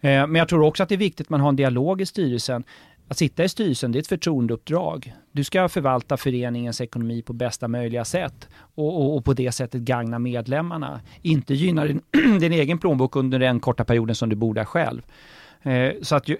Eh, Men jag tror också att det är viktigt att man har en dialog i styrelsen. Att sitta i styrelsen, det är ett förtroendeuppdrag. Du ska förvalta föreningens ekonomi på bästa möjliga sätt och, och, och på det sättet gagna medlemmarna. Inte gynna din, din egen plånbok under den korta perioden som du bor där själv. Eh, så att, ju-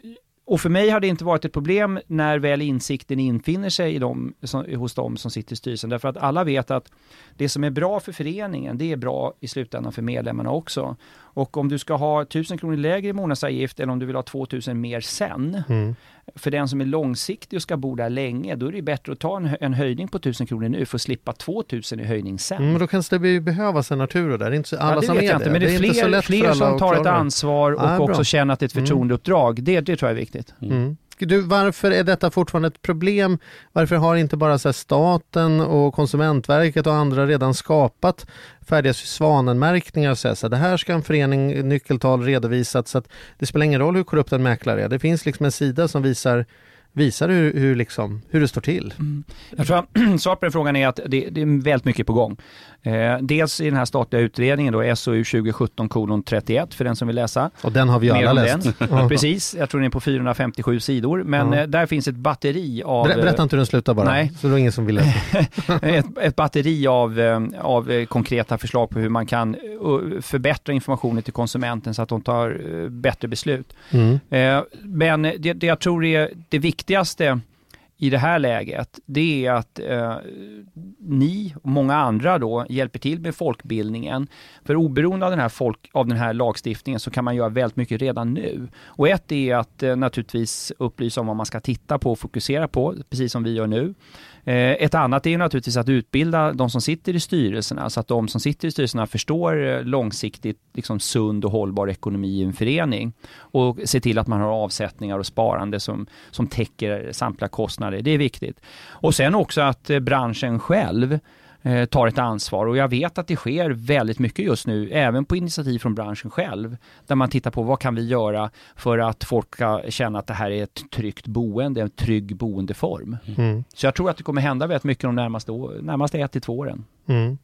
och för mig har det inte varit ett problem när väl insikten infinner sig i dem, som, hos dem som sitter i styrelsen. Därför att alla vet att det som är bra för föreningen, det är bra i slutändan för medlemmarna också. Och om du ska ha 1000 kronor lägre månadsavgift eller om du vill ha 2000 mer sen, Mm. för den som är långsiktig och ska bo där länge, då är det bättre att ta en, en höjning på 1000 kronor nu för att slippa 2000 i höjning sen. Mm, men då kanske det be- behövas en Arturo där. Det är inte så, alla ja, det som vet är jag inte, men det är, inte så fler, fler som tar ett det. ansvar och Ja, också känner att det är ett Mm. förtroendeuppdrag. Det, det tror jag är viktigt. Mm. Du, varför är detta fortfarande ett problem? Varför har inte bara så staten och Konsumentverket och andra redan skapat färdiga svanenmärkningar och säga så här, det här ska en förening nyckeltal redovisat så att det spelar ingen roll hur korrupt en mäklare är. Det finns liksom en sida som visar visar hur, hur, liksom, hur det står till. Mm. Jag tror att svaret på den frågan är att det, det är väldigt mycket på gång. Eh, dels i den här statliga utredningen då, SOU 2017 31 för den som vill läsa. Och den har vi alla läst. Precis, jag tror den är på 457 sidor. Men ja. eh, där finns ett batteri av... Ber berätta inte hur den slutar bara, nej. så det är ingen som vill läsa. ett, ett, batteri av, eh, av eh, konkreta förslag på hur man kan uh, förbättra informationen till konsumenten så att de tar bättre beslut. Mm. Eh, men det, det jag tror är det viktigaste i det här läget, det är att eh, ni och många andra då hjälper till med folkbildningen. För oberoende av den, här folk, av den här lagstiftningen så kan man göra väldigt mycket redan nu. Och ett är att eh, naturligtvis upplysa om vad man ska titta på och fokusera på, precis som vi gör nu. Eh, ett annat är naturligtvis att utbilda de som sitter i styrelserna så att de som sitter i styrelserna förstår eh, långsiktigt liksom sund och hållbar ekonomi i en förening och se till att man har avsättningar och sparande som, som täcker samtliga kostnader. Det är viktigt. Och sen också att eh, branschen själv Eh, tar ett ansvar och jag vet att det sker väldigt mycket just nu, även på initiativ från branschen själv, där man tittar på vad kan vi göra för att folk ska känna att det här är ett tryggt boende, en trygg boendeform. Mm. Så jag tror att det kommer hända väldigt mycket de närmaste, närmaste ett till två åren. Mm.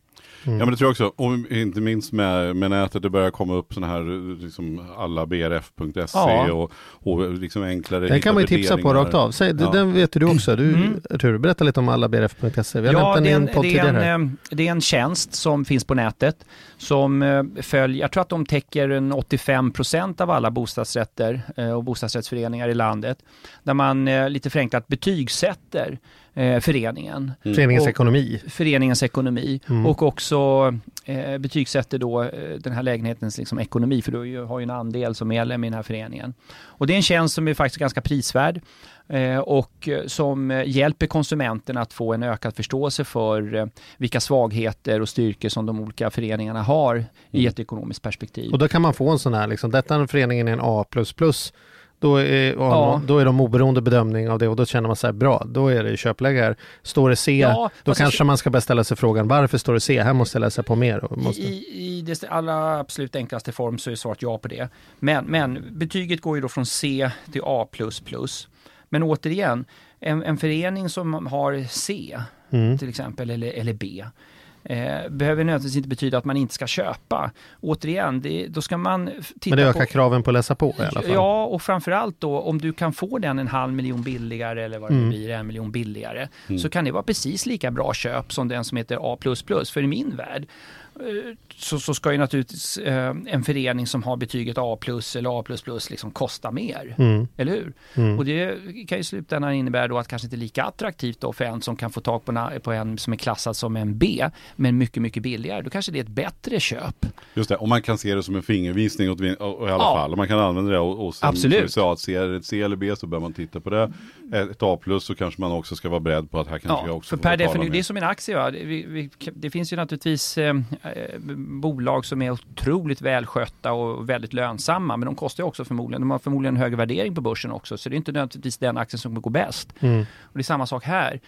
Mm. Ja men det tror jag också, och inte minst med, med nätet, det börjar komma upp sådana här, liksom alla brf.se ja. och, och liksom enklare Den kan man ju tipsa på rakt av. Säg, ja. Den vet du också, du, mm. Arturo, berätta lite om alla brf.se. Vi har ja, nämnt den i en podd tidigare. En, det är en tjänst som finns på nätet som eh, följer, jag tror att de täcker en 85 procent av alla bostadsrätter eh, och bostadsrättsföreningar i landet. Där man eh, lite förenklat betygsätter eh, föreningen. Mm. Föreningens och, ekonomi. Föreningens ekonomi mm. och också eh, betygsätter då eh, den här lägenhetens liksom, ekonomi för du har ju en andel som medlem i den här föreningen. Och det är en tjänst som är faktiskt ganska prisvärd eh, och som hjälper konsumenten att få en ökad förståelse för eh, vilka svagheter och styrkor som de olika föreningarna har mm. i ett ekonomiskt perspektiv. Och då kan man få en sån här, liksom, detta föreningen är en A++ då är, ja. då är de oberoende bedömning av det och då känner man sig bra, då är det köpläge här. Står det C, ja, då kanske man ska börja ställa sig frågan varför står det C? Här måste jag läsa på mer. Måste... I, I det allra absolut enklaste form så är svaret ja på det. Men, men betyget går ju då från C till A++. Men återigen, en, en förening som har C mm. till exempel eller, eller B eh, behöver nödvändigtvis inte betyda att man inte ska köpa. Återigen, det, då ska man titta Men det ökar på, kraven på att läsa på i alla fall? Ja, och framförallt då om du kan få den en halv miljon billigare eller vad det mm. blir, en miljon billigare, mm. så kan det vara precis lika bra köp som den som heter A++. För i min värld så, så ska ju naturligtvis eh, en förening som har betyget A plus eller A plus plus liksom kosta mer. Mm. Eller hur? Mm. Och det kan ju i slutändan innebära då att kanske inte är lika attraktivt då för en som kan få tag på en, på en som är klassad som en B, men mycket, mycket billigare. Då kanske det är ett bättre köp. Just det, och man kan se det som en fingervisning åt, i alla ja. fall. Och man kan använda det och, och sen, Absolut. som att se ett C eller B så bör man titta på det. Ett A plus så kanske man också ska vara beredd på att här kanske ja, jag också för per definition, det är som en aktie. Va? Det, vi, vi, det finns ju naturligtvis eh, Eh, bolag som är otroligt välskötta och väldigt lönsamma. Men de kostar också förmodligen, de har förmodligen en högre värdering på börsen också. Så det är inte nödvändigtvis den aktien som går bäst. Mm. Och det är samma sak här.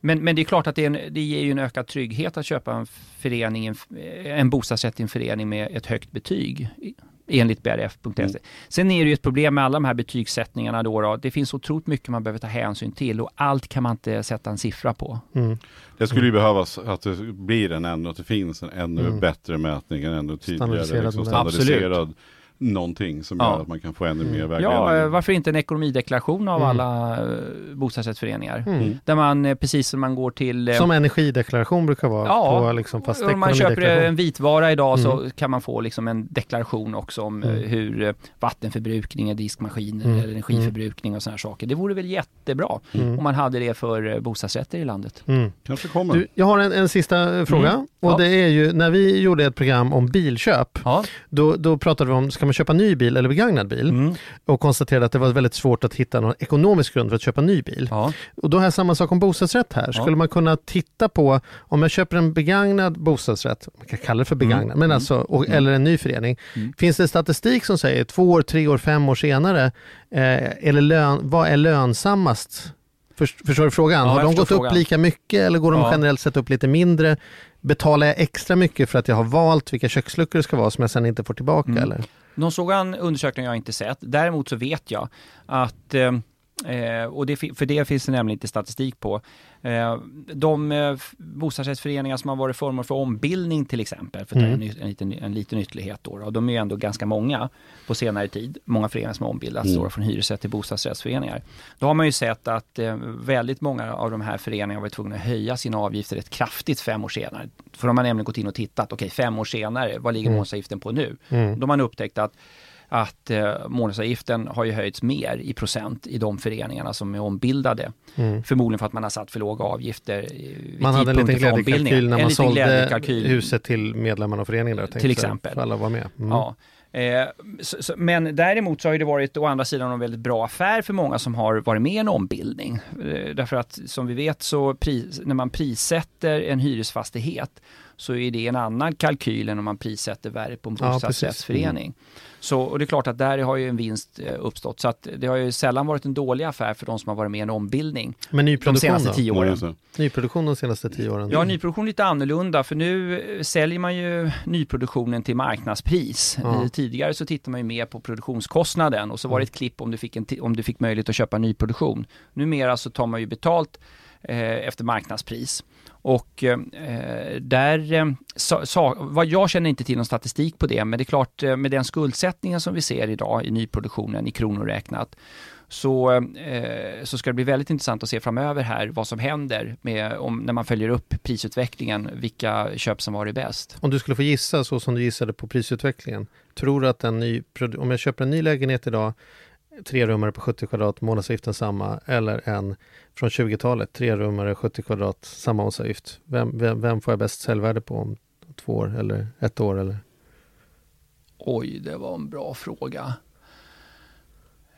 Men, men det är klart att det, en, det ger ju en ökad trygghet att köpa en, förening, en, en bostadsrätt i en förening med ett högt betyg enligt brf.se. Mm. Sen är det ju ett problem med alla de här betygssättningarna då, då. Det finns otroligt mycket man behöver ta hänsyn till och allt kan man inte sätta en siffra på. Mm. Det skulle ju behövas att det blir en ännu, att det finns en ännu mm. bättre mätning, en ännu tydligare standardiserad, liksom, standardiserad Absolut någonting som ja. gör att man kan få ännu mer vägledning. Ja, eh, varför inte en ekonomideklaration av mm. alla eh, bostadsrättsföreningar? Mm. Där man, eh, precis som man går till... Som energideklaration brukar vara. Ja, på liksom fast om man köper en vitvara idag mm. så kan man få liksom en deklaration också om mm. hur vattenförbrukning, diskmaskin, mm. energiförbrukning och sådana saker. Det vore väl jättebra mm. om man hade det för bostadsrätter i landet. Kanske kommer. Du, jag har en, en sista fråga och ja. det är ju när vi gjorde ett program om bilköp, ja. då, då pratade vi om, ska man man köpa ny bil eller begagnad bil Mm. och konstaterade att det var väldigt svårt att hitta någon ekonomisk grund för att köpa ny bil. Ja. Och då har jag samma sak om bostadsrätt här. Skulle Ja. man kunna titta på om jag köper en begagnad bostadsrätt, man kan kalla det för begagnad, Mm. men Mm. alltså, och, Mm. eller en ny förening. Mm. Finns det statistik som säger två år, tre år, fem år senare, eh, eller lön, vad är lönsammast? Först, förstår du frågan? Ja, har de gått upp frågan. lika mycket eller går de Ja. generellt sett upp lite mindre? Betalar jag extra mycket för att jag har valt vilka köksluckor det ska vara som jag sen inte får tillbaka? Mm. Eller? Någon sådan undersökning har jag inte sett. Däremot så vet jag att, eh, eh, och det, för det finns det nämligen inte statistik på, eh, de eh, bostadsrättsföreningar som har varit föremål för ombildning till exempel, för att ta Mm. en, ny- en, liten, en liten ytterlighet då, och de är ju ändå ganska många på senare tid, många föreningar som har ombildats Mm. då, från hyresrätt till bostadsrättsföreningar. Då har man ju sett att eh, väldigt många av de här föreningarna har varit tvungna att höja sina avgifter rätt kraftigt fem år senare. För de har nämligen gått in och tittat, okej fem år senare, vad ligger Mm. månadsavgiften på nu? Mm. Då har man upptäckt att, att eh, månadsavgiften har ju höjts mer i procent i de föreningarna som är ombildade. Mm. Förmodligen för att man har satt för låga avgifter Man hade en liten glädjekalkyl när man sålde huset till medlemmarna av föreningen. Där, Till exempel. För alla var med. Mm. Ja. Eh, så, så, men däremot så har det varit å andra sidan en väldigt bra affär för många som har varit med i en ombildning. Eh, därför att som vi vet så pris, när man prissätter en hyresfastighet så är det en annan kalkyl än om man prissätter värdet på en bostadsrättsförening. Så, och det är klart att där har ju en vinst eh, uppstått. Så att det har ju sällan varit en dålig affär för de som har varit med i en ombildning Men de nyproduktion senaste då? tio åren. Nyproduktion de senaste tio åren? Ja, nyproduktion är lite annorlunda för nu eh, säljer man ju nyproduktionen till marknadspris. Ja. Eh, Tidigare så tittar man ju mer på produktionskostnaden och så var det ett klipp om du fick, en om du fick möjlighet att köpa nyproduktion. Numera så tar man ju betalt eh, efter marknadspris. Och eh, där, eh, sa, sa, vad jag känner inte till någon statistik på det, men det är klart eh, med den skuldsättningen som vi ser idag i nyproduktionen i kronor räknat så, eh, så ska det bli väldigt intressant att se framöver här vad som händer med, om, när man följer upp prisutvecklingen, vilka köp som varit bäst. Om du skulle få gissa så som du gissade på prisutvecklingen, tror du att en ny, om jag köper en ny lägenhet idag, tre rummare på 70 kvadrat, månadsavgiften samma, eller en från 20-talet, tre rummare 70 kvadrat, samma månadsavgift. Vem, vem, vem får jag bäst säljvärde på om två år eller ett år? Eller? Oj, det var en bra fråga.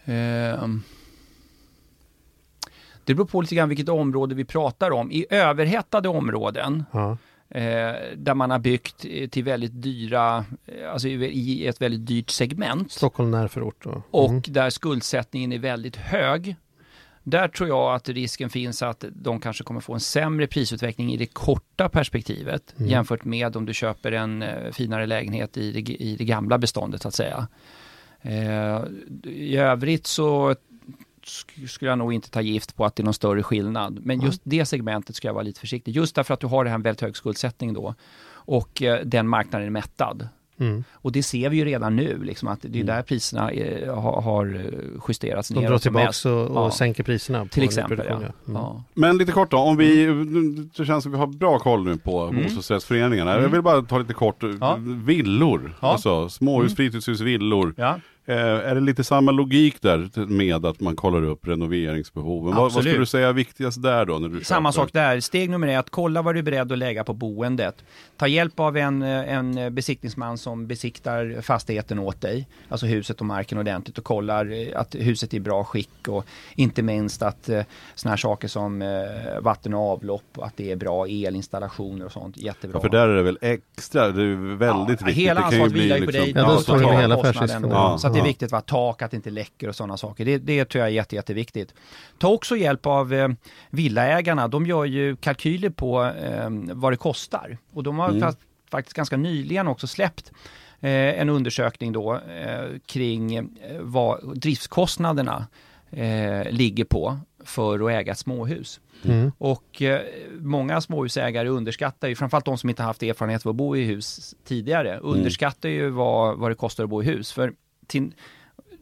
Ehm. Det beror på lite grann vilket område vi pratar om. I överhettade områden Ja. Eh, där man har byggt eh, till väldigt dyra, eh, alltså i ett väldigt dyrt segment Stockholm närförort då? och Mm. där skuldsättningen är väldigt hög. Där tror jag att risken finns att de kanske kommer få en sämre prisutveckling i det korta perspektivet Mm. jämfört med om du köper en finare lägenhet i det, i det gamla beståndet så att säga. I övrigt så skulle jag nog inte ta gift på att det är någon större skillnad. Men Mm. just det segmentet ska jag vara lite försiktig. Just därför att du har det här väldigt hög skuldsättning då. Och eh, den marknaden är mättad. Mm. Och det ser vi ju redan nu, liksom, att det är Mm. där priserna eh, har, har eh, justerats De drar tillbaka och, och Ja. sänker priserna. På Till exempel, ja. Mm. ja. Men lite kort då, om vi, det känns som vi har bra koll nu på Mm. bostadsrättsföreningarna. Mm. Jag vill bara ta lite kort, Ja. villor, Ja. alltså småhus, Mm. fritidshus, villor. Eh, är det lite samma logik där med att man kollar upp renoveringsbehoven? Vad, vad skulle du säga är viktigast där då? När du Samma köper? sak där. Steg nummer ett, kolla vad du är beredd att lägga på boendet. Ta hjälp av en, eh, en besiktningsman som besiktar fastigheten åt dig, alltså huset och marken ordentligt och kollar eh, att huset är i bra skick och inte minst att eh, såna här saker som eh, vatten och avlopp, att det är bra elinstallationer och sånt, jättebra. Ja, för där är det väl extra, det är väldigt Ja, viktigt. Hela ansvaret vilar ju på liksom- dig. Ja, då Du står det hela affärsrisken. Ja. Det är viktigt att tak, att det inte läcker och sådana saker. Det, det tror jag är jätte, jätteviktigt. Ta också hjälp av eh, villaägarna. De gör ju kalkyler på eh, vad det kostar. Och de har Mm. faktiskt ganska nyligen också släppt eh, en undersökning då eh, kring eh, vad driftskostnaderna eh, ligger på för att äga ett småhus. Mm. Och eh, många småhusägare underskattar ju, framförallt de som inte haft erfarenhet av att bo i hus tidigare, underskattar ju vad, vad det kostar att bo i hus. För till,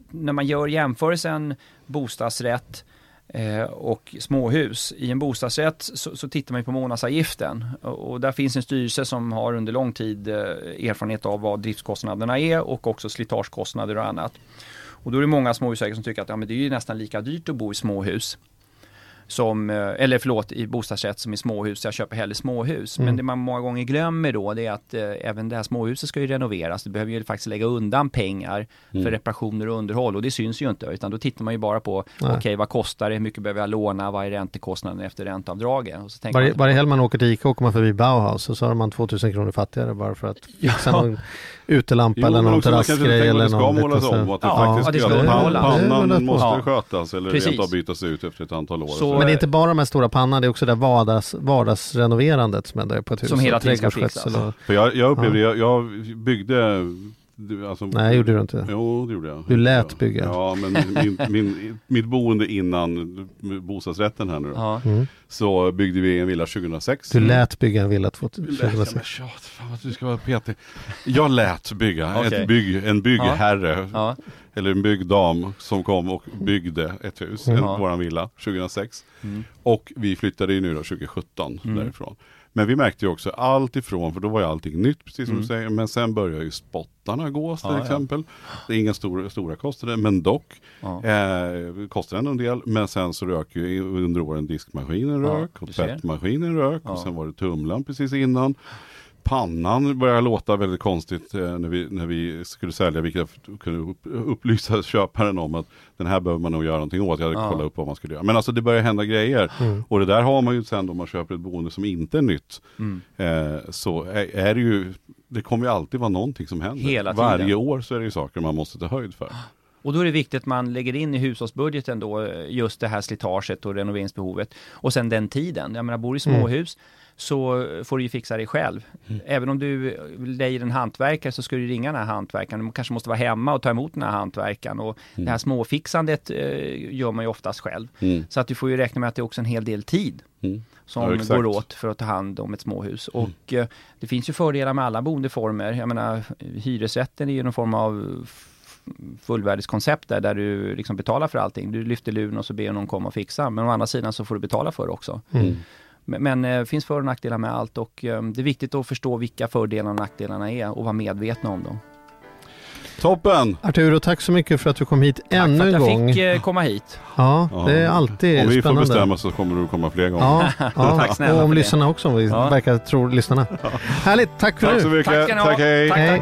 när man gör jämförelsen bostadsrätt eh, och småhus. I en bostadsrätt så, så tittar man ju på månadsavgiften och, och där finns en styrelse som har under lång tid eh, erfarenhet av vad driftskostnaderna är och också slitagekostnader och annat. Och då är det många småhusägare som tycker att ja, men det är ju nästan lika dyrt att bo i småhus som, eh, eller förlåt, i bostadsrätt som i småhus. Jag köper hellre småhus. Mm. Men det man många gånger glömmer då det är att eh, även det här småhuset ska ju renoveras. Du behöver ju faktiskt lägga undan pengar Mm. för reparationer och underhåll och det syns ju inte utan då tittar man ju bara på okej vad kostar det, hur mycket behöver jag låna, vad är räntekostnaden efter ränteavdragen? Och så tänker Varje, man, varje helg man åker till Ica åker man förbi Bauhaus och så har man 2000 kronor fattigare bara för att fixa någon utelampa Jo, eller någon terrassgrej eller det ska någon målas om att det Ja, faktiskt ja, det ska, pannan måste Ja. skötas eller Precis. rent av bytas ut efter ett antal år. Så- Men det är inte bara de här stora pannorna, det är också det vardags, vardagsrenoverandet som händer på ett hus. Som hela tiden ska fixas. och- För jag, jag upplevde, jag, jag byggde du, Alltså, Nej, gjorde du inte. Jo, det gjorde jag. Du lät bygga. Ja, men min, min, mitt boende innan bostadsrätten här nu då, ja. Mm. så byggde vi en villa 2006. Du lät bygga en villa Du lät, ja, men 2006. tjat, fan vad du ska vara petig. Jag lät bygga, Okej. ett bygg, en byggherre, Ja. Eller en byggdam som kom och byggde ett hus, Mm. en, Ja. våran villa 2006. Mm. Och vi flyttade ju nu då 2017 Mm. därifrån. Men vi märkte ju också allt ifrån, för då var ju allting nytt precis som Mm. du säger, men sen började ju spottarna gå till Ja, ja. exempel. Det är inga stora, stora kostnader, men dock Ja. eh, kostar ändå en del. Men sen så rök ju under åren diskmaskinen Ja, rök och tvättmaskinen rök Ja. och sen var det tumlaren precis innan. Pannan började låta väldigt konstigt eh, när, vi, när vi skulle sälja, vilket jag kunde upp, upplysa köparen om att den här behöver man nog göra någonting åt. Jag hade Ja. kollat upp vad man skulle göra. Men alltså det börjar hända grejer. Mm. Och det där har man ju sen då man köper ett boende som inte är nytt. Mm. Eh, så är, är det ju, det kommer ju alltid vara någonting som händer. Hela tiden. Varje år så är det ju saker man måste ta höjd för. Och då är det viktigt att man lägger in i hushållsbudgeten då eh, just det här slitaget och renoveringsbehovet. Och sen den tiden. Jag menar, bor i småhus så får du ju fixa det själv. Även om du lejer en hantverkare så ska du ringa den här hantverkaren. Du kanske måste vara hemma och ta emot den här hantverkaren. Och det här småfixandet eh, gör man ju oftast själv. Mm. Så att du får ju räkna med att det är också en hel del tid Mm. som Ja, går åt för att ta hand om ett småhus. Och eh, det finns ju fördelar med alla boendeformer. Jag menar, hyresrätten är ju någon form av f- fullvärdighetskoncept där, där du liksom betalar för allting. Du lyfter luren och så ber någon komma och fixa. Men å andra sidan så får du betala för det också. Mm. Men, men eh, det finns för och nackdelar med allt och eh, det är viktigt att förstå vilka fördelarna och nackdelarna är och vara medvetna om dem. Toppen! Arturo, tack så mycket för att du kom hit Tack för ännu att en jag gång. fick eh, komma hit. Ja, Ja. det är alltid Om vi får spännande. bestämma så kommer du komma fler gånger. Ja, ja. Tack snälla och om för det. lyssnarna också, om vi Ja. verkar tro lyssnarna. Härligt, tack för Tack så nu. mycket. Tack. Tack, hej. Tack, Hej.